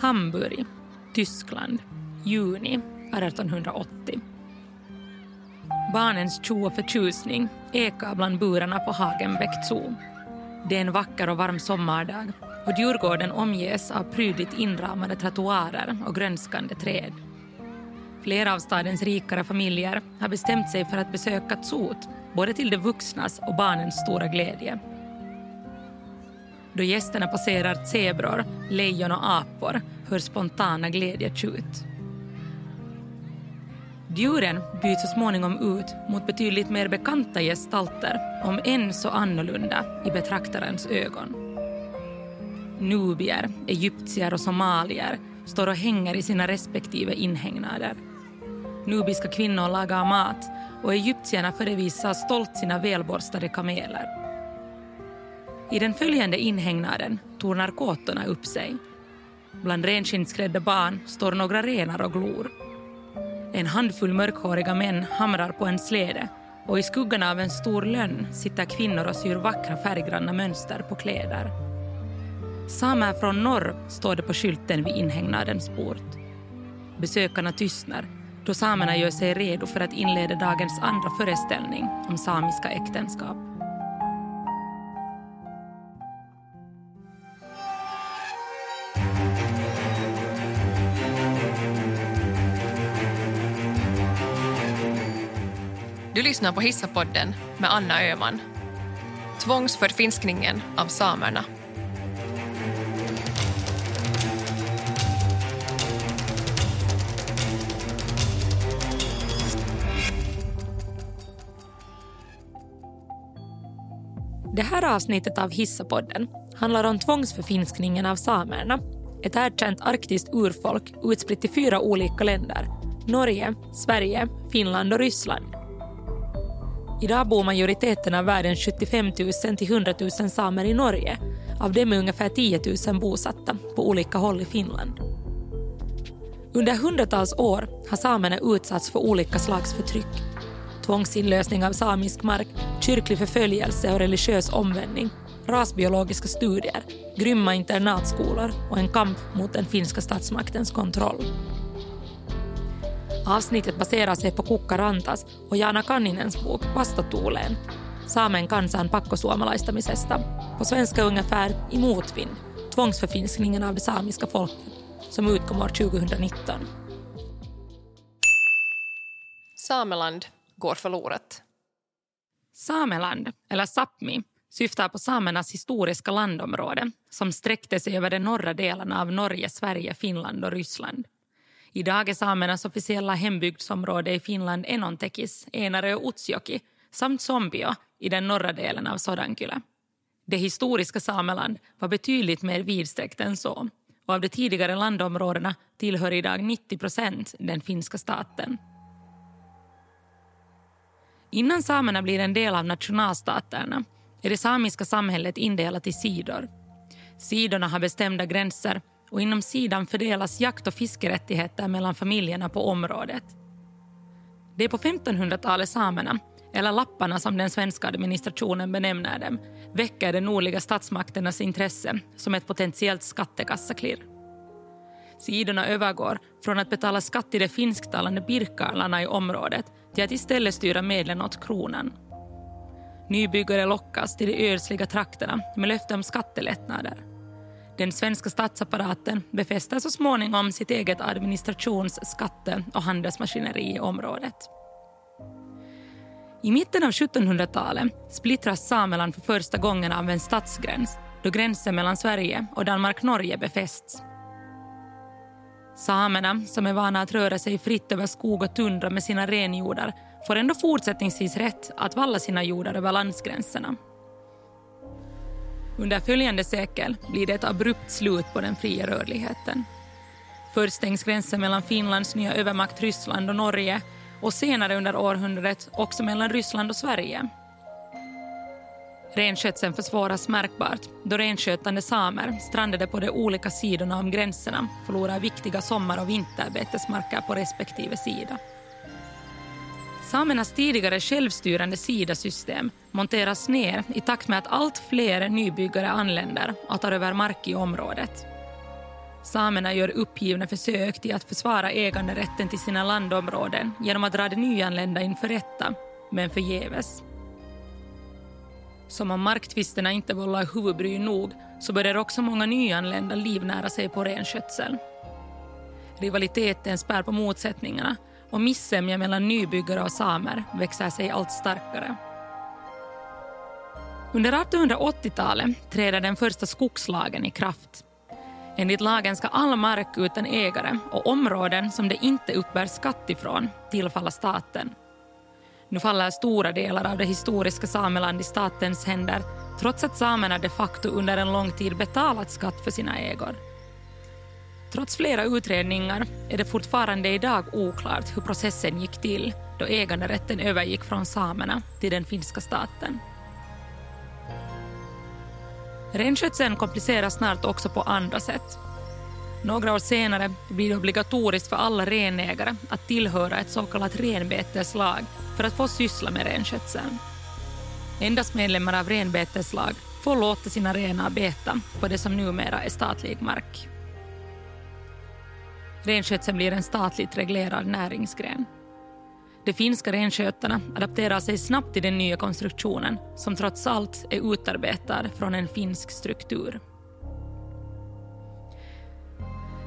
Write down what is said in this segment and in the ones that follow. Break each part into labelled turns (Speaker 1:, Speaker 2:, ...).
Speaker 1: Hamburg, Tyskland, juni 1880. Barnens tjo och förtjusning ekar bland burarna på Hagenbeck Zoo. Det är en vacker och varm sommardag och Djurgården omges av prydligt inramade trottoarer och grönskande träd. Flera av stadens rikare familjer har bestämt sig för att besöka zoot både till de vuxnas och barnens stora glädje. Då gästerna passerar zebror, lejon och apor hör spontana glädjetjut. Djuren byts så småningom ut mot betydligt mer bekanta gestalter om än så annorlunda i betraktarens ögon. Nubier, egyptier och somalier står och hänger i sina respektive inhägnader. Nubiska kvinnor lagar mat och egyptierna förevisar stolt sina välborstade kameler. I den följande inhägnaden tornar kåtorna upp sig. Bland renskinnsklädda barn står några renar och glor. En handfull mörkhåriga män hamrar på en släde och i skuggan av en stor lönn sitter kvinnor och syr vackra färggranna mönster på kläder. Samer från norr står det på skylten vid inhägnadens port. Besökarna tystnar då samerna gör sig redo för att inleda dagens andra föreställning om samiska äktenskap.
Speaker 2: Du lyssnar på Hissapodden med Anna Öhman. Tvångsförfinskningen av samerna.
Speaker 1: Det här avsnittet av Hissapodden handlar om tvångsförfinskningen av samerna. Ett erkänt arktiskt urfolk utspritt i fyra olika länder. Norge, Sverige, Finland och Ryssland. Idag bor majoriteten av världens 75 000 till 100 000 samer i Norge. Av dem är ungefär 10 000 bosatta på olika håll i Finland. Under hundratals år har samerna utsatts för olika slags förtryck. Tvångsinlösning av samisk mark, kyrklig förföljelse och religiös omvändning, rasbiologiska studier, grymma internatskolor och en kamp mot den finska statsmaktens kontroll. Avsnittet baserar sig på Kukkarantas och Jana Kanninens bok Vastatuuleen, Saamen kansan pakkosuomalaistamisesta, på svenska ungefär I motvind, tvångsförfinskningen av det samiska folket, som utkom år 2019.
Speaker 2: Sameland går förlorat.
Speaker 1: Sameland, eller Sápmi, syftar på samernas historiska landområde som sträckte sig över de norra delarna av Norge, Sverige, Finland och Ryssland. Idag är samernas officiella hembygdsområde i Finland Enontekis, Enarö och Utsjoki samt Sombio i den norra delen av Sodankylä. Det historiska Sameland var betydligt mer vidsträckt än så och av de tidigare landområdena tillhör idag 90 procent den finska staten. Innan samerna blir en del av nationalstaterna är det samiska samhället indelat i sidor. Sidorna har bestämda gränser och inom sidan fördelas jakt och fiskerättigheter mellan familjerna på området. Det är på 1500-talet samerna, eller lapparna som den svenska administrationen benämner dem, väcker de nordliga statsmakternas intresse som ett potentiellt skattekassaklirr. Sidorna övergår från att betala skatt till de finsktalande birkarlarna i området till att istället styra medlen åt kronan. Nybyggare lockas till de ödsliga trakterna med löfte om skattelättnader. Den svenska statsapparaten befäster så småningom sitt eget administrations-, skatte och handelsmaskineri i området. I mitten av 1700-talet splittras Sameland för första gången av en stadsgräns då gränsen mellan Sverige och Danmark-Norge befästs. Samerna, som är vana att röra sig fritt över skog och tundra med sina renjordar får ändå fortsättningsvis rätt att valla sina jordar över landsgränserna. Under följande sekel blir det ett abrupt slut på den fria rörligheten. Först stängs gränsen mellan Finlands nya övermakt Ryssland och Norge och senare under århundradet också mellan Ryssland och Sverige. Renskötseln försvåras märkbart då renskötande samer strandade på de olika sidorna om gränserna förlorar viktiga sommar och vinterbetesmarker på respektive sida. Samernas tidigare självstyrande sidasystem monteras ner i takt med att allt fler nybyggare anländer och tar över mark i området. Samerna gör uppgivna försök till att försvara äganderätten till sina landområden genom att dra de nyanlända inför rätta, men förgäves. Som om marktvisterna inte vållar huvudbry nog så börjar också många nyanlända livnära sig på renskötseln. Rivaliteten spär på motsättningarna och missämja mellan nybyggare och samer växer sig allt starkare. Under 1880-talet träder den första skogslagen i kraft. Enligt lagen ska all mark utan ägare och områden som det inte uppbär skatt ifrån tillfalla staten. Nu faller stora delar av det historiska Sameland i statens händer trots att samerna de facto under en lång tid betalat skatt för sina ägor. Trots flera utredningar är det fortfarande idag oklart hur processen gick till då äganderätten övergick från samerna till den finska staten. Renskötseln kompliceras snart också på andra sätt. Några år senare blir det obligatoriskt för alla renägare att tillhöra ett så kallat renbeteslag för att få syssla med renskötseln. Endast medlemmar av renbeteslag får låta sina renar beta på det som numera är statlig mark. Renskötseln blir en statligt reglerad näringsgren. De finska renskötarna adapterar sig snabbt till den nya konstruktionen som trots allt är utarbetad från en finsk struktur.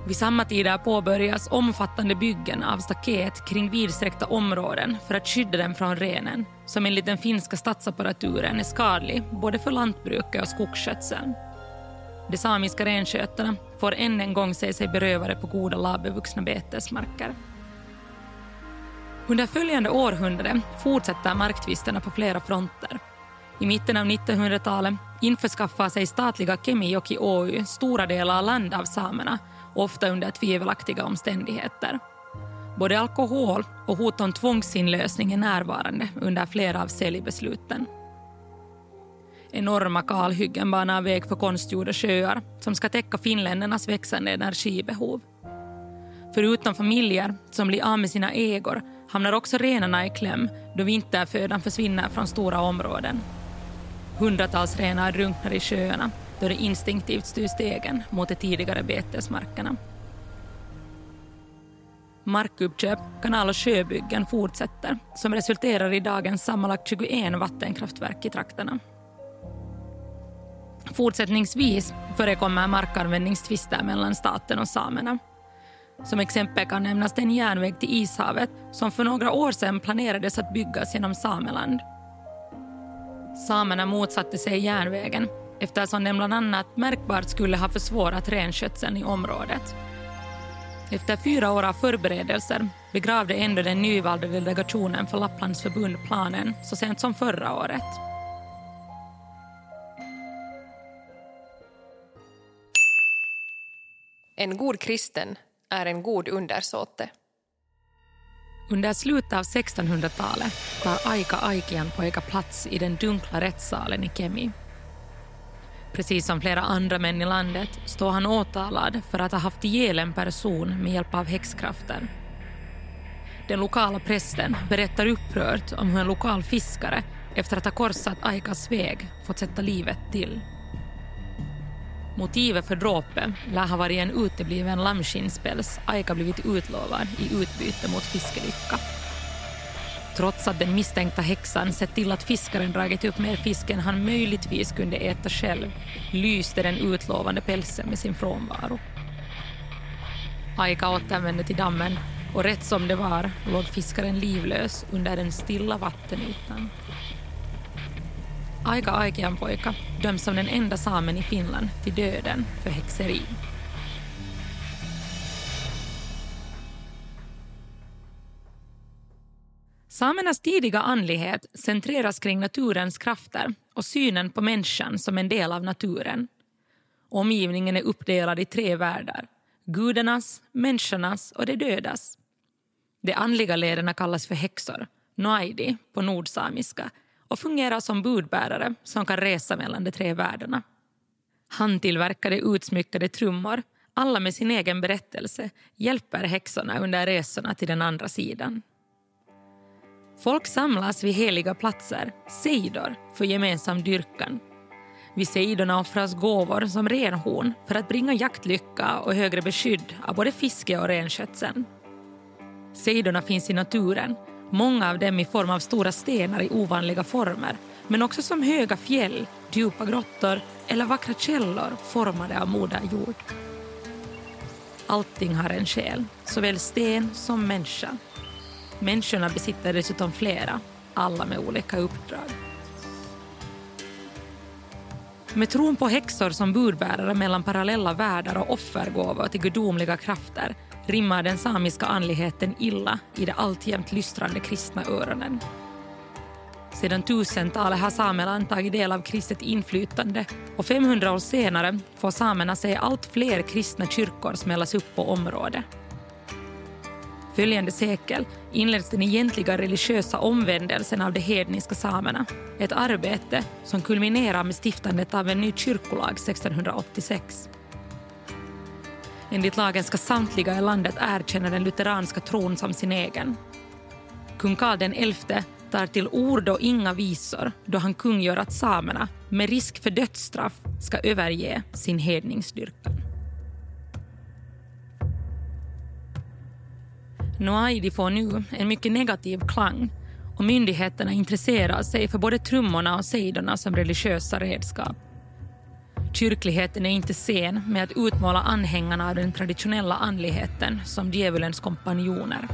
Speaker 1: Vid samma tid påbörjas omfattande byggen av staket kring vidsträckta områden för att skydda dem från renen som enligt den finska statsapparaturen är skadlig både för lantbruket och skogsskötseln. De samiska renskötarna får än en gång se sig berövade på goda lavbevuxna betesmarker. Under följande århundrade fortsätter marktvisterna på flera fronter. I mitten av 1900-talet införskaffar sig statliga Kemijoki Oy stora delar av land av samerna, ofta under tvivelaktiga omständigheter. Både alkohol och hot om tvångsinlösning är närvarande under flera av säljbesluten. Enorma kalhyggen banar väg för konstgjorda sjöar som ska täcka finländarnas växande energibehov. Förutom familjer som blir av med sina ägor hamnar också renarna i kläm då vinterfödan försvinner från stora områden. Hundratals renar drunknar i sjöarna då de instinktivt styr stegen mot de tidigare betesmarkerna. Markuppköp, kanal och sjöbyggen fortsätter som resulterar i dagens sammanlagt 21 vattenkraftverk i trakterna. Fortsättningsvis förekommer markanvändningstvister mellan staten och samerna. Som exempel kan nämnas den järnväg till Ishavet som för några år sedan planerades att byggas genom Sameland. Samerna motsatte sig järnvägen eftersom den bland annat märkbart skulle ha försvårat renskötseln i området. Efter fyra år av förberedelser begravde ändå den nyvalda delegationen för Lapplands förbund planen så sent som förra året.
Speaker 2: En god kristen är en god undersåte.
Speaker 1: Under slutet av 1600-talet tar Aika Aikian pojka plats i den dunkla rättssalen i Kemi. Precis som flera andra män i landet står han åtalad för att ha haft ihjäl en person med hjälp av häxkrafter. Den lokala prästen berättar upprört om hur en lokal fiskare efter att ha korsat Aikas väg fått sätta livet till. Motivet för dråpet lär ha varit en utebliven lammskinnspäls Aika blivit utlovad i utbyte mot fiskelycka. Trots att den misstänkta häxan sett till att fiskaren dragit upp mer fisk än han möjligtvis kunde äta själv lyste den utlovande pälsen med sin frånvaro. Aika återvände till dammen och rätt som det var låg fiskaren livlös under den stilla vattenytan. Aika Aikianpoika döms som den enda samen i Finland till döden för häxeri. Samernas tidiga andlighet centreras kring naturens krafter och synen på människan som en del av naturen. Omgivningen är uppdelad i tre världar. Gudarnas, människornas och de dödas. De andliga lederna kallas för häxor, noaidi på nordsamiska och fungerar som budbärare som kan resa mellan de tre världarna. Handtillverkade utsmyckade trummor, alla med sin egen berättelse, hjälper häxorna under resorna till den andra sidan. Folk samlas vid heliga platser, sejdor, för gemensam dyrkan. Vid sejdorna offras gåvor som renhorn för att bringa jaktlycka och högre beskydd av både fiske och renskötseln. Sejdorna finns i naturen, många av dem i form av stora stenar i ovanliga former men också som höga fjäll, djupa grottor eller vackra källor formade av Moder Jord. Allting har en själ, såväl sten som människa. Människorna besitter dessutom flera, alla med olika uppdrag. Med tron på häxor som budbärare mellan parallella världar och offergåvor till gudomliga krafter rimmar den samiska andligheten illa i de alltjämt lystrande kristna öronen. Sedan tusentalet har Sameland tagit del av kristet inflytande och 500 år senare får samerna se allt fler kristna kyrkor smällas upp på området. Följande sekel inleds den egentliga religiösa omvändelsen av de hedniska samerna. Ett arbete som kulminerar med stiftandet av en ny kyrkolag 1686. Enligt lagen ska samtliga i landet erkänna den lutheranska tron som sin egen. Kung Karl XI tar till ord och inga visor då han kungör att samerna med risk för dödsstraff ska överge sin hedningsdyrkan. Noaidi får nu en mycket negativ klang och myndigheterna intresserar sig för både trummorna och sejdorna som religiösa redskap. Kyrkligheten är inte sen med att utmåla anhängarna av den traditionella andligheten som djävulens kompanjoner.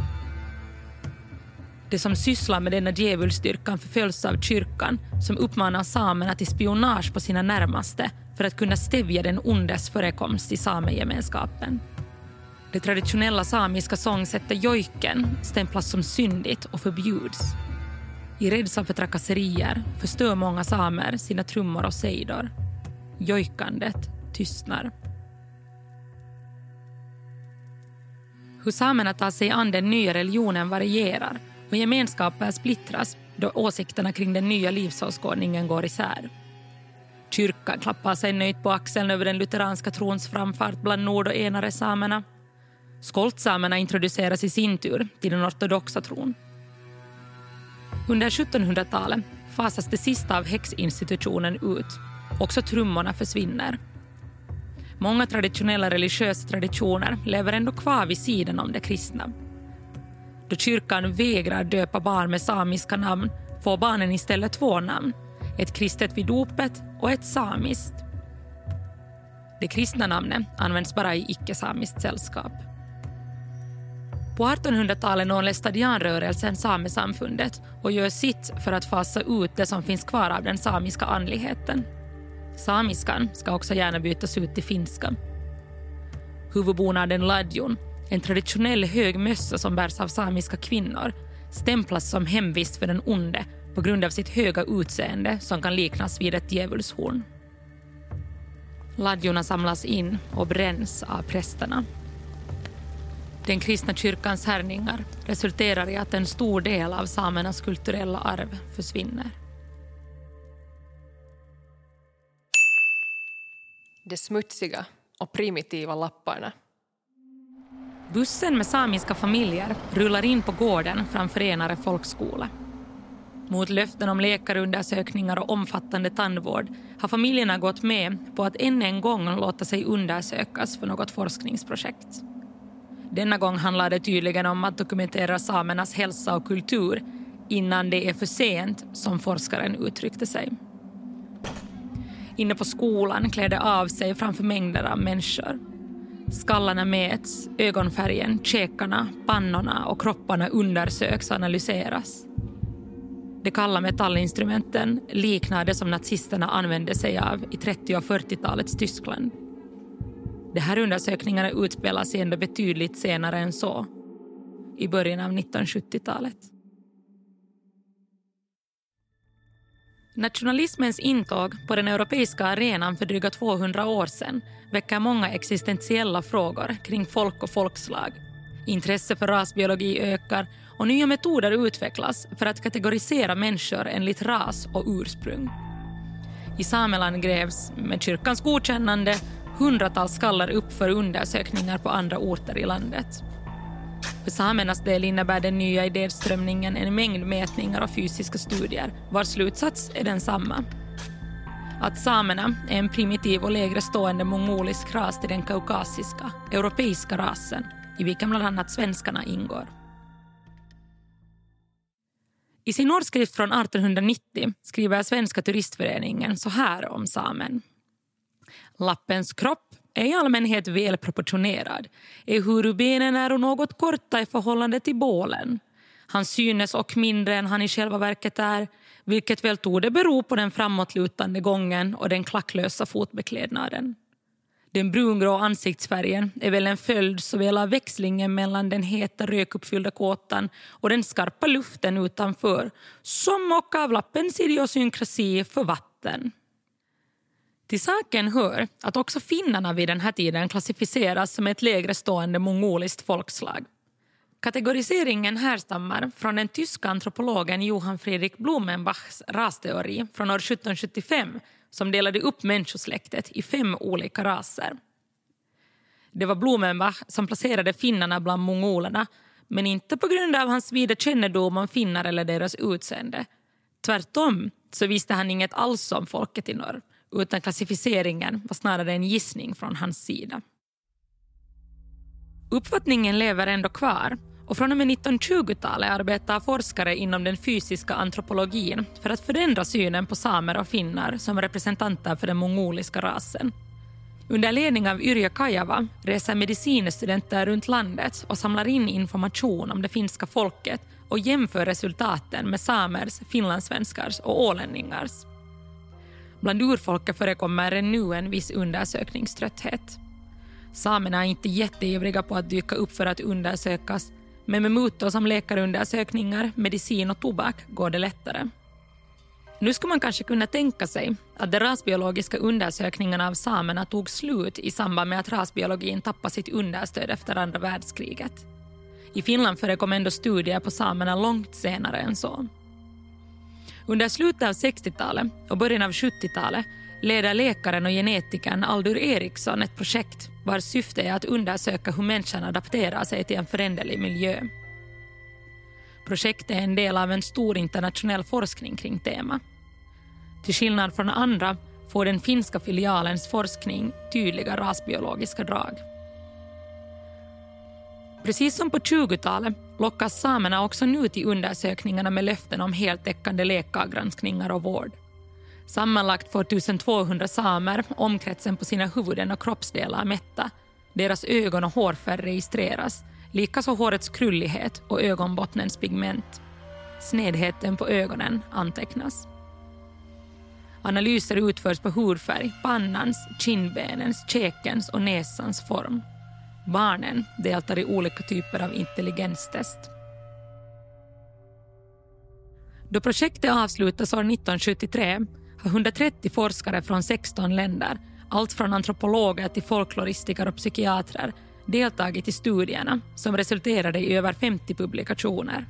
Speaker 1: De som sysslar med denna djävulsdyrkan förföljs av kyrkan som uppmanar samerna till spionage på sina närmaste för att kunna stävja den ondes förekomst i samegemenskapen. Det traditionella samiska sångsättet jojken stämplas som syndigt och förbjuds. I rädsla för trakasserier förstör många samer sina trummor och sejdor. Jojkandet tystnar. Hur samerna tar sig an den nya religionen varierar och gemenskaper splittras då åsikterna kring den nya livsåskådningen går isär. Kyrkan klappar sig nöjt på axeln över den lutheranska trons framfart bland nord och enare samerna. Skoltsamerna introduceras i sin tur till den ortodoxa tron. Under 1700-talet fasas det sista av häxinstitutionen ut. Också trummorna försvinner. Många traditionella religiösa traditioner lever ändå kvar vid sidan om det kristna. Då kyrkan vägrar döpa barn med samiska namn får barnen istället två namn. Ett kristet vid dopet och ett samiskt. Det kristna namnet används bara i icke-samiskt sällskap. På 1800-talet når lästadianrörelsen Samesamfundet och gör sitt för att fasa ut det som finns kvar av den samiska andligheten. Samiskan ska också gärna bytas ut till finska. Huvudbonaden ladjon en traditionell hög mössa som bärs av samiska kvinnor stämplas som hemvist för den onde på grund av sitt höga utseende som kan liknas vid ett djävulshorn. Ladjorna samlas in och bränns av prästerna. Den kristna kyrkans härningar resulterar i att en stor del av samernas kulturella arv försvinner.
Speaker 2: De smutsiga och primitiva lapparna
Speaker 1: Bussen med samiska familjer rullar in på gården framför Enare folkskola. Mot löften om läkarundersökningar och omfattande tandvård har familjerna gått med på att än en gång låta sig undersökas för något forskningsprojekt. Denna gång handlar det tydligen om att dokumentera samernas hälsa och kultur innan det är för sent, som forskaren uttryckte sig. Inne på skolan klär av sig framför mängder av människor. Skallarna mäts, ögonfärgen, käkarna, pannorna och kropparna undersöks och analyseras. De kalla metallinstrumenten liknar det som nazisterna använde sig av i 30 och 40-talets Tyskland. De här undersökningarna utspelar sig ändå betydligt senare än så, i början av 1970-talet. Nationalismens intåg på den europeiska arenan för dryga 200 år sedan väcker många existentiella frågor kring folk och folkslag. Intresse för rasbiologi ökar och nya metoder utvecklas för att kategorisera människor enligt ras och ursprung. I Sameland grävs, med kyrkans godkännande, hundratals skallar upp för undersökningar på andra orter i landet. För samernas del innebär den nya idéströmningen en mängd mätningar och fysiska studier vars slutsats är densamma. att samerna är en primitiv och lägre stående mongolisk ras till den kaukasiska, europeiska rasen i vilken bland annat svenskarna ingår. I sin årsskrift från 1890 skriver Svenska turistföreningen så här om samen. Lappens kropp är i allmänhet välproportionerad, ehuru benen är något korta i förhållande till bålen. Han synes och mindre än han i själva verket är, vilket väl torde bero på den framåtlutande gången och den klacklösa fotbeklädnaden. Den brungrå ansiktsfärgen är väl en följd såväl av växlingen mellan den heta rökuppfyllda kåtan och den skarpa luften utanför som och av lappens idiosynkrasi för vatten. Till saken hör att också finnarna vid den här tiden klassificeras som ett lägre stående mongoliskt folkslag. Kategoriseringen härstammar från den tyska antropologen Johann Friedrich Blumenbachs rasteori från år 1775 som delade upp människosläktet i fem olika raser. Det var Blumenbach som placerade finnarna bland mongolerna men inte på grund av hans vida kännedom om finnar eller deras utseende. Tvärtom så visste han inget alls om folket i norr utan klassificeringen var snarare en gissning från hans sida. Uppfattningen lever ändå kvar och från och med 1920-talet arbetar forskare inom den fysiska antropologin för att förändra synen på samer och finnar som representanter för den mongoliska rasen. Under ledning av Yrjö Kajava reser medicinstudenter runt landet och samlar in information om det finska folket och jämför resultaten med samers, finlandssvenskars och ålänningars. Bland urfolket förekommer ännu en viss undersökningströtthet. Samerna är inte jätteivriga på att dyka upp för att undersökas men med mutor som läkarundersökningar, medicin och tobak går det lättare. Nu skulle man kanske kunna tänka sig att de rasbiologiska undersökningarna av samerna tog slut i samband med att rasbiologin tappade sitt understöd efter andra världskriget. I Finland förekom ändå studier på samerna långt senare än så. Under slutet av 60-talet och början av 70-talet leder läkaren och genetikern Aldur Eriksson ett projekt vars syfte är att undersöka hur människan adapterar sig till en föränderlig miljö. Projektet är en del av en stor internationell forskning kring temat. Till skillnad från andra får den finska filialens forskning tydliga rasbiologiska drag. Precis som på 20-talet lockas samerna också nu till undersökningarna med löften om heltäckande läkargranskningar och vård. Sammanlagt får 1200 samer omkretsen på sina huvuden och kroppsdelar mätta. Deras ögon och hårfärg registreras, likaså hårets krullighet och ögonbottnens pigment. Snedheten på ögonen antecknas. Analyser utförs på hudfärg, pannans, kindbenens, käkens och näsans form. Barnen deltar i olika typer av intelligenstest. Då projektet avslutas år 1973 har 130 forskare från 16 länder, allt från antropologer till folkloristiker och psykiatrer, deltagit i studierna som resulterade i över 50 publikationer.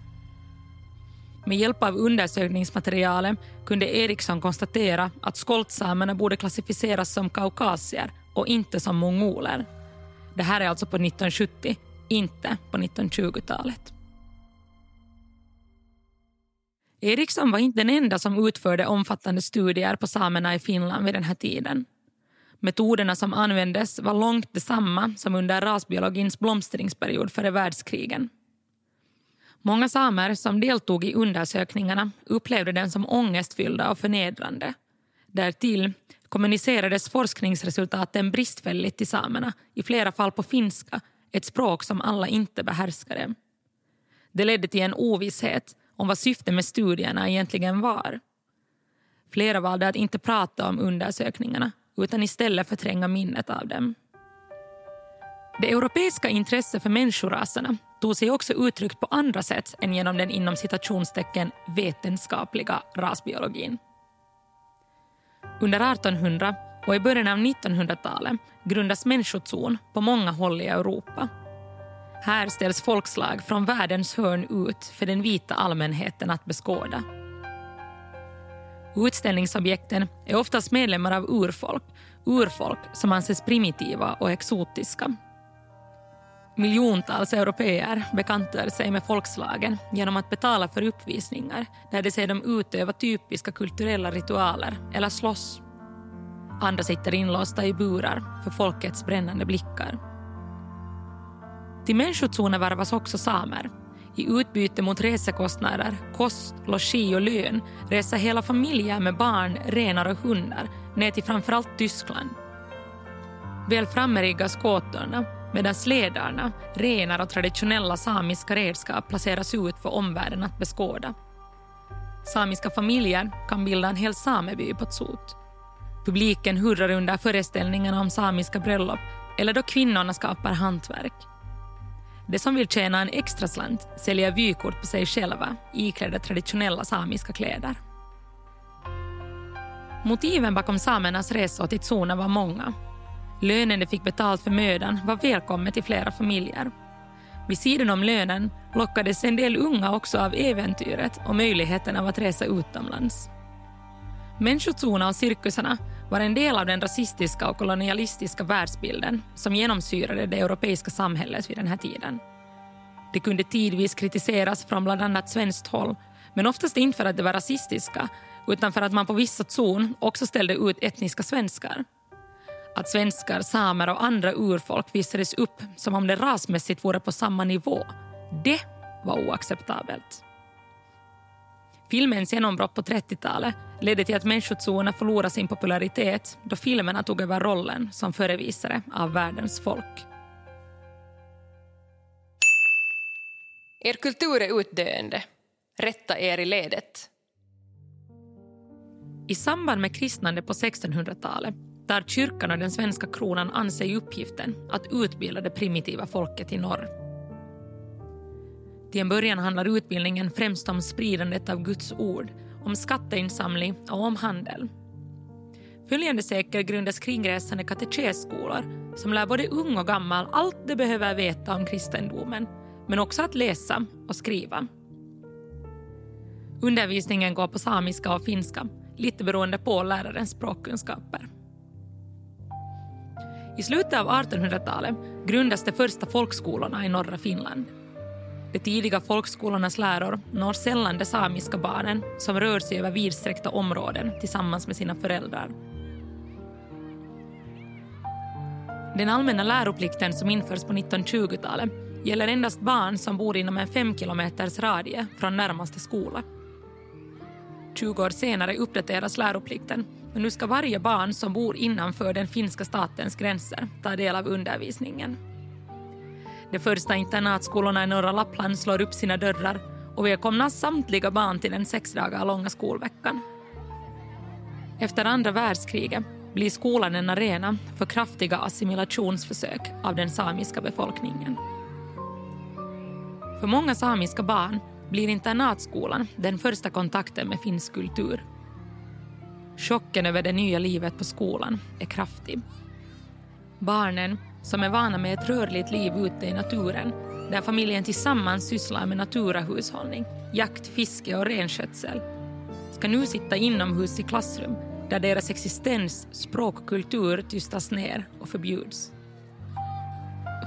Speaker 1: Med hjälp av undersökningsmaterialet kunde Eriksson konstatera att skoltsamerna borde klassificeras som kaukasier och inte som mongoler. Det här är alltså på 1970, inte på 1920-talet. Eriksson var inte den enda som utförde omfattande studier på samerna i Finland vid den här tiden. Metoderna som användes var långt detsamma som under rasbiologins blomstringsperiod före världskrigen. Många samer som deltog i undersökningarna upplevde den som ångestfyllda och förnedrande. Därtill kommunicerades forskningsresultaten bristfälligt till samerna, i flera fall på finska, ett språk som alla inte behärskade. Det ledde till en ovisshet om vad syftet med studierna egentligen var. Flera valde att inte prata om undersökningarna utan istället förtränga minnet av dem. Det europeiska intresset för människoraserna tog sig också uttryck på andra sätt än genom den inom citationstecken vetenskapliga rasbiologin. Under 1800 och i början av 1900-talet grundas människozon på många håll i Europa här ställs folkslag från världens hörn ut för den vita allmänheten att beskåda. Utställningsobjekten är oftast medlemmar av urfolk, urfolk som anses primitiva och exotiska. Miljontals europeer bekantar sig med folkslagen genom att betala för uppvisningar där de ser dem utöva typiska kulturella ritualer eller slåss. Andra sitter inlåsta i burar för folkets brännande blickar. Till människozoner värvas också samer. I utbyte mot resekostnader, kost, logi och lön reser hela familjer med barn, renar och hundar ner till framförallt Tyskland. Väl framme riggas kåtorna medan slädarna, renar och traditionella samiska redskap placeras ut för omvärlden att beskåda. Samiska familjer kan bilda en hel sameby på Tsot. Publiken hurrar under föreställningarna om samiska bröllop eller då kvinnorna skapar hantverk. De som vill tjäna en extra slant säljer vykort på sig själva iklädda traditionella samiska kläder. Motiven bakom samernas resor till Tsuna var många. Lönen de fick betalt för mödan var välkommet i flera familjer. Vid sidan om lönen lockades en del unga också av äventyret och möjligheten av att resa utomlands. Människozonerna och cirkusarna var en del av den rasistiska och kolonialistiska världsbilden som genomsyrade det europeiska samhället vid den här tiden. Det kunde tidvis kritiseras från bland annat svenskt håll men oftast inte för att det var rasistiska utan för att man på vissa zon också ställde ut etniska svenskar. Att svenskar, samer och andra urfolk visades upp som om det rasmässigt vore på samma nivå, det var oacceptabelt. Filmens genombrott på 30-talet ledde till att människozoner förlorade sin popularitet då filmerna tog över rollen som förevisare av världens folk.
Speaker 2: Er kultur är utdöende. Rätta er i ledet.
Speaker 1: I samband med kristnande på 1600-talet tar kyrkan och den svenska kronan anser sig uppgiften att utbilda det primitiva folket i norr. Till en början handlar utbildningen främst om spridandet av Guds ord, om skatteinsamling och om handel. Följande sekel grundas kringresande katekesskolor som lär både ung och gammal allt de behöver veta om kristendomen, men också att läsa och skriva. Undervisningen går på samiska och finska, lite beroende på lärarens språkkunskaper. I slutet av 1800-talet grundas de första folkskolorna i norra Finland. De tidiga folkskolornas läror når sällan de samiska barnen som rör sig över vidsträckta områden tillsammans med sina föräldrar. Den allmänna läroplikten som införs på 1920-talet gäller endast barn som bor inom en fem kilometers radie från närmaste skola. 20 år senare uppdateras läroplikten men nu ska varje barn som bor innanför den finska statens gränser ta del av undervisningen. De första internatskolorna i norra Lappland slår upp sina dörrar och välkomnar samtliga barn till den sex dagar långa skolveckan. Efter andra världskriget blir skolan en arena för kraftiga assimilationsförsök av den samiska befolkningen. För många samiska barn blir internatskolan den första kontakten med finsk kultur. Chocken över det nya livet på skolan är kraftig. Barnen, som är vana med ett rörligt liv ute i naturen där familjen tillsammans sysslar med naturahushållning, jakt, fiske och renskötsel ska nu sitta inomhus i klassrum där deras existens, språk och kultur tystas ner och förbjuds.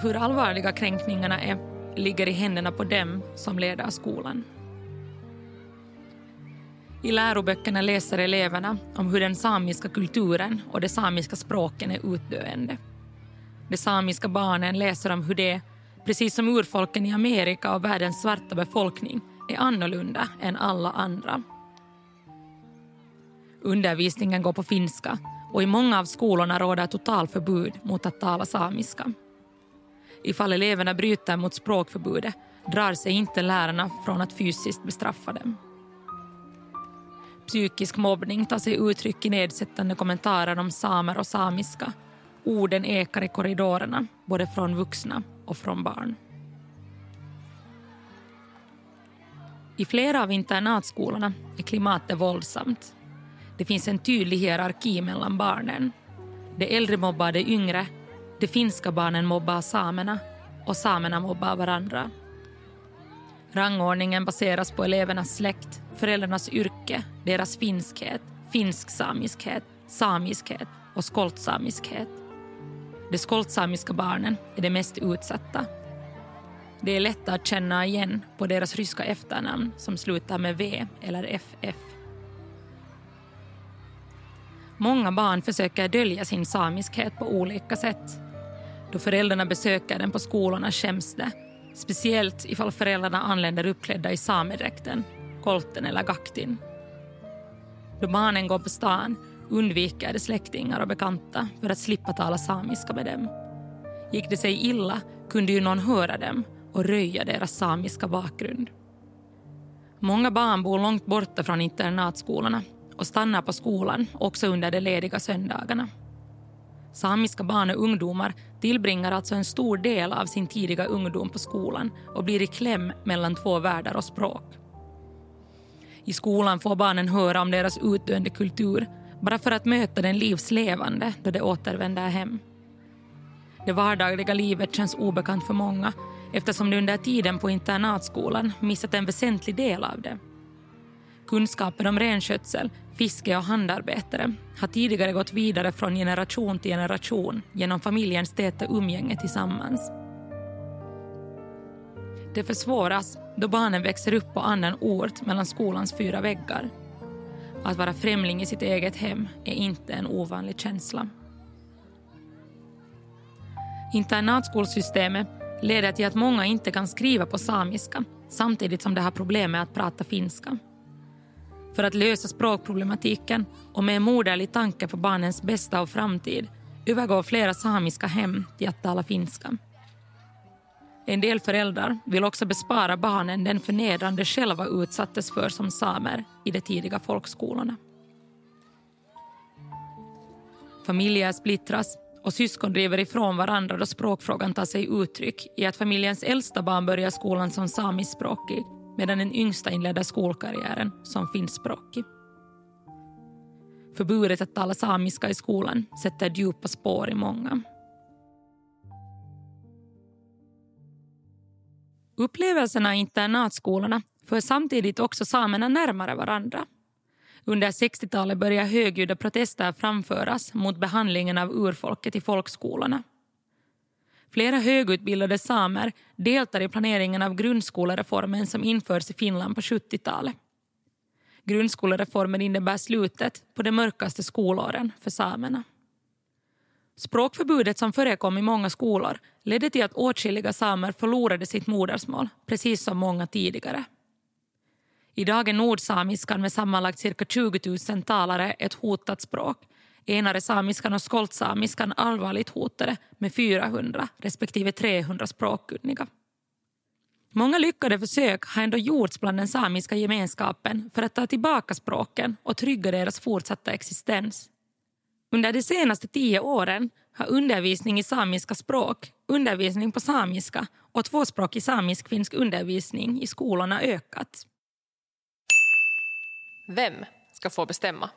Speaker 1: Hur allvarliga kränkningarna är ligger i händerna på dem som leder skolan. I läroböckerna läser eleverna om hur den samiska kulturen och de samiska språken är utdöende. De samiska barnen läser om hur det, precis som urfolken i Amerika och världens svarta befolkning, är annorlunda än alla andra. Undervisningen går på finska och i många av skolorna råder totalförbud mot att tala samiska. Ifall eleverna bryter mot språkförbudet drar sig inte lärarna från att fysiskt bestraffa dem. Psykisk mobbning tar sig uttryck i nedsättande kommentarer om samer och samiska. Orden ekar i korridorerna, både från vuxna och från barn. I flera av internatskolorna är klimatet våldsamt. Det finns en tydlig hierarki mellan barnen. De äldre mobbar de yngre, de finska barnen mobbar samerna och samerna mobbar varandra. Rangordningen baseras på elevernas släkt, föräldrarnas yrke, deras finskhet, finsk-samiskhet, samiskhet och skoltsamiskhet. De skoltsamiska barnen är de mest utsatta. Det är lätt att känna igen på deras ryska efternamn som slutar med V eller FF. Många barn försöker dölja sin samiskhet på olika sätt. Då föräldrarna besöker den på skolorna skäms det. Speciellt ifall föräldrarna anländer uppklädda i samedräkten, kolten eller gaktin. Då barnen går på stan undviker de släktingar och bekanta för att slippa tala samiska med dem. Gick det sig illa kunde ju någon höra dem och röja deras samiska bakgrund. Många barn bor långt borta från internatskolorna och stannar på skolan också under de lediga söndagarna. Samiska barn och ungdomar tillbringar alltså en stor del av sin tidiga ungdom på skolan och blir i kläm mellan två världar och språk. I skolan får barnen höra om deras utdöende kultur bara för att möta den livslevande då de återvänder hem. Det vardagliga livet känns obekant för många eftersom de under tiden på internatskolan missat en väsentlig del av det. Kunskapen om renskötsel, fiske och handarbetare har tidigare gått vidare från generation till generation genom familjens täta umgänge tillsammans. Det försvåras då barnen växer upp på annan ort mellan skolans fyra väggar. Att vara främling i sitt eget hem är inte en ovanlig känsla. Internatskolsystemet leder till att många inte kan skriva på samiska samtidigt som de har problem med att prata finska. För att lösa språkproblematiken och med en moderlig tanke på barnens bästa och framtid övergår flera samiska hem till att tala finska. En del föräldrar vill också bespara barnen den förnedrande själva utsattes för som samer i de tidiga folkskolorna. Familjer splittras och syskon driver ifrån varandra då språkfrågan tar sig uttryck i att familjens äldsta barn börjar skolan som samiskspråkig medan den yngsta inleder skolkarriären som finskspråkig. Förbudet att tala samiska i skolan sätter djupa spår i många. Upplevelserna i internatskolorna för samtidigt också samerna närmare varandra. Under 60-talet började högljudda protester framföras mot behandlingen av urfolket i folkskolorna. Flera högutbildade samer deltar i planeringen av grundskolereformen som införs i Finland på 70-talet. Grundskolereformen innebär slutet på de mörkaste skolåren för samerna. Språkförbudet som förekom i många skolor ledde till att åtskilliga samer förlorade sitt modersmål, precis som många tidigare. Idag är nordsamiskan med sammanlagt cirka 20 000 talare ett hotat språk. Enare samiskan och skoltsamiskan allvarligt hotade med 400 respektive 300 språkkunniga. Många lyckade försök har ändå gjorts bland den samiska gemenskapen för att ta tillbaka språken och trygga deras fortsatta existens. Under de senaste tio åren har undervisning i samiska språk, undervisning på samiska och tvåspråkig samisk-finsk undervisning i skolorna ökat.
Speaker 2: Vem ska få bestämma?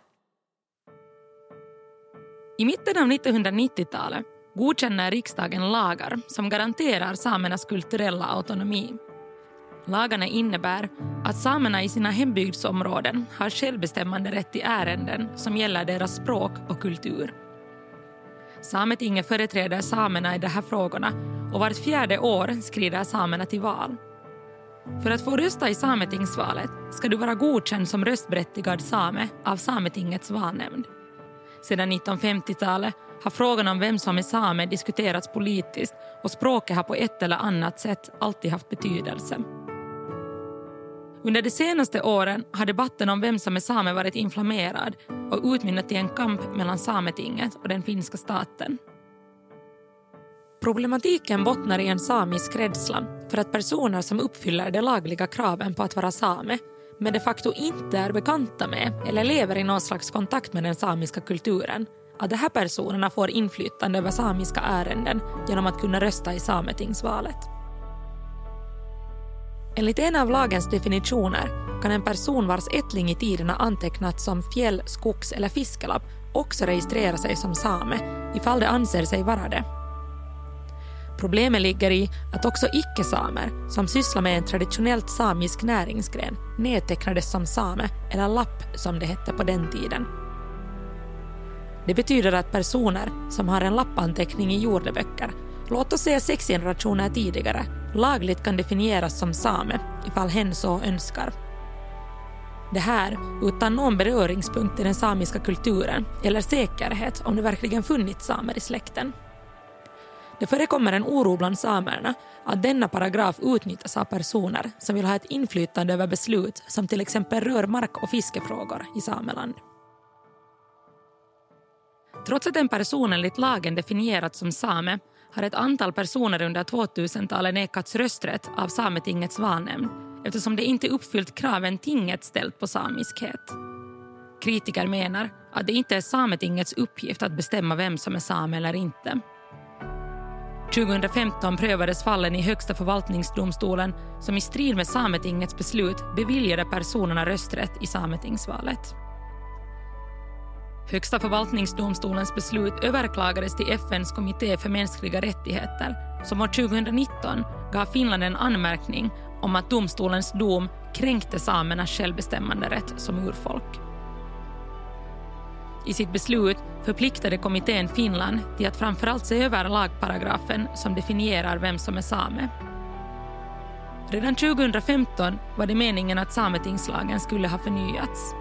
Speaker 1: I mitten av 1990-talet godkänner riksdagen lagar som garanterar samernas kulturella autonomi. Lagarna innebär att samerna i sina hembygdsområden har självbestämmande rätt i ärenden som gäller deras språk och kultur. Sametinget företräder samerna i de här frågorna och vart fjärde år skrider samerna till val. För att få rösta i Sametingsvalet ska du vara godkänd som röstberättigad same av Sametingets valnämnd. Sedan 1950-talet har frågan om vem som är same diskuterats politiskt och språket har på ett eller annat sätt alltid haft betydelse. Under de senaste åren har debatten om vem som är same varit inflammerad och utmynnat i en kamp mellan Sametinget och den finska staten. Problematiken bottnar i en samisk rädsla för att personer som uppfyller de lagliga kraven på att vara same men de facto inte är bekanta med eller lever i någon slags kontakt med den samiska kulturen att de här personerna får inflytande över samiska ärenden genom att kunna rösta i Sametingsvalet. Enligt en av lagens definitioner kan en person vars ättling i tiden har antecknats som fjäll-, skogs eller fiskelapp också registrera sig som same ifall de anser sig vara det. Problemet ligger i att också icke-samer som sysslar med en traditionellt samisk näringsgren nedtecknades som same, eller lapp som det hette på den tiden. Det betyder att personer som har en lappanteckning i jordeböcker, låt oss säga sex generationer tidigare, lagligt kan definieras som same ifall hen så önskar. Det här utan någon beröringspunkt i den samiska kulturen eller säkerhet om det verkligen funnits samer i släkten. Det förekommer en oro bland samerna att denna paragraf utnyttjas av personer som vill ha ett inflytande över beslut som till exempel rör mark och fiskefrågor i Sameland. Trots att en person enligt lagen definierats som same har ett antal personer under 2000-talet nekats rösträtt av Sametingets valnämnd eftersom det inte uppfyllt kraven tinget ställt på samiskhet. Kritiker menar att det inte är Sametingets uppgift att bestämma vem som är same eller inte. 2015 prövades fallen i Högsta förvaltningsdomstolen som i strid med Sametingets beslut beviljade personerna rösträtt i Sametingsvalet. Högsta förvaltningsdomstolens beslut överklagades till FNs kommitté för mänskliga rättigheter som år 2019 gav Finland en anmärkning om att domstolens dom kränkte samernas självbestämmanderätt som urfolk. I sitt beslut förpliktade kommittén Finland till att framförallt se över lagparagrafen som definierar vem som är same. Redan 2015 var det meningen att sametingslagen skulle ha förnyats.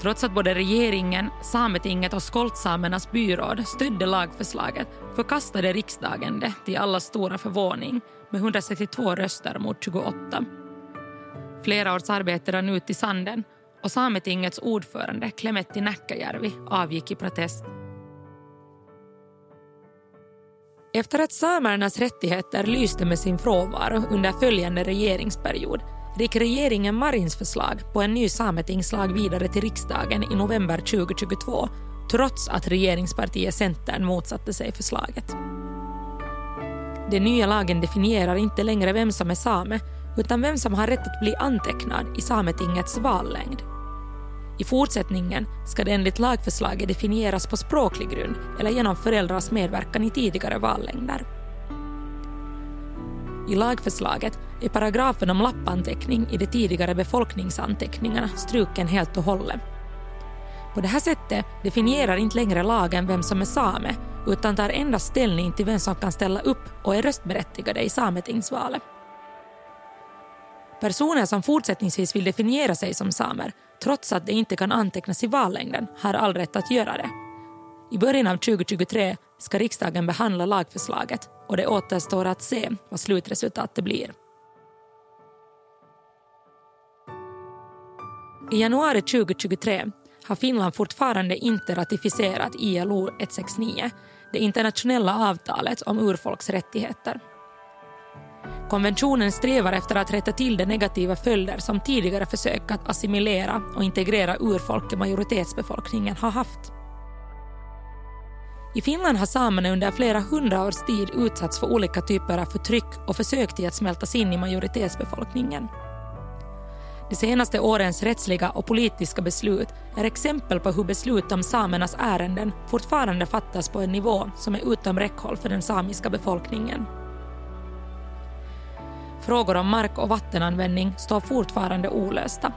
Speaker 1: Trots att både regeringen, Sametinget och Skoltsamernas byråd stödde lagförslaget förkastade riksdagen det till allas stora förvåning med 162 röster mot 28. Flera års arbete rann ut i sanden och Sametingets ordförande Klemetti Näkkäjärvi avgick i protest. Efter att samernas rättigheter lyste med sin frånvaro under följande regeringsperiod gick regeringen Marins förslag på en ny sametingslag vidare till riksdagen i november 2022 trots att regeringspartiet Centern motsatte sig förslaget. Den nya lagen definierar inte längre vem som är same utan vem som har rätt att bli antecknad i Sametingets vallängd. I fortsättningen ska det enligt lagförslaget definieras på språklig grund eller genom föräldrars medverkan i tidigare vallängder. I lagförslaget är paragrafen om lappanteckning i de tidigare befolkningsanteckningarna struken helt och hållet. På det här sättet definierar inte längre lagen vem som är same utan tar endast ställning till vem som kan ställa upp och är röstberättigade i sametingsvalet. Personer som fortsättningsvis vill definiera sig som samer trots att de inte kan antecknas i vallängden har all rätt att göra det. I början av 2023 ska riksdagen behandla lagförslaget och det återstår att se vad slutresultatet blir. I januari 2023 har Finland fortfarande inte ratificerat ILO 169, det internationella avtalet om urfolks rättigheter. Konventionen strävar efter att rätta till de negativa följder som tidigare försök att assimilera och integrera urfolk i majoritetsbefolkningen har haft. I Finland har samerna under flera hundra års tid utsatts för olika typer av förtryck och försök till att smältas in i majoritetsbefolkningen. De senaste årens rättsliga och politiska beslut är exempel på hur beslut om samernas ärenden fortfarande fattas på en nivå som är utom räckhåll för den samiska befolkningen. Frågor om mark och vattenanvändning står fortfarande olösta.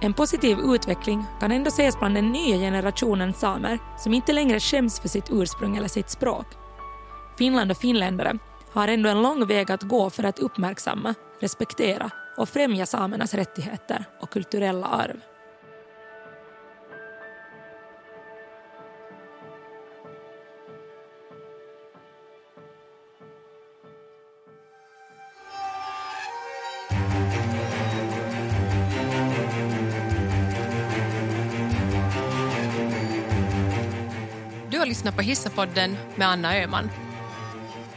Speaker 1: En positiv utveckling kan ändå ses bland den nya generationen samer som inte längre skäms för sitt ursprung eller sitt språk. Finland och finländare har ändå en lång väg att gå för att uppmärksamma, respektera och främja samernas rättigheter och kulturella arv.
Speaker 2: Du har lyssnat på Hissapodden med Anna Öhman.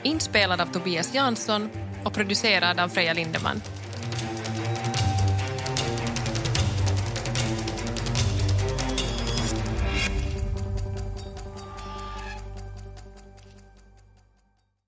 Speaker 2: Inspelad av Tobias Jansson och producerad av Freja Lindeman.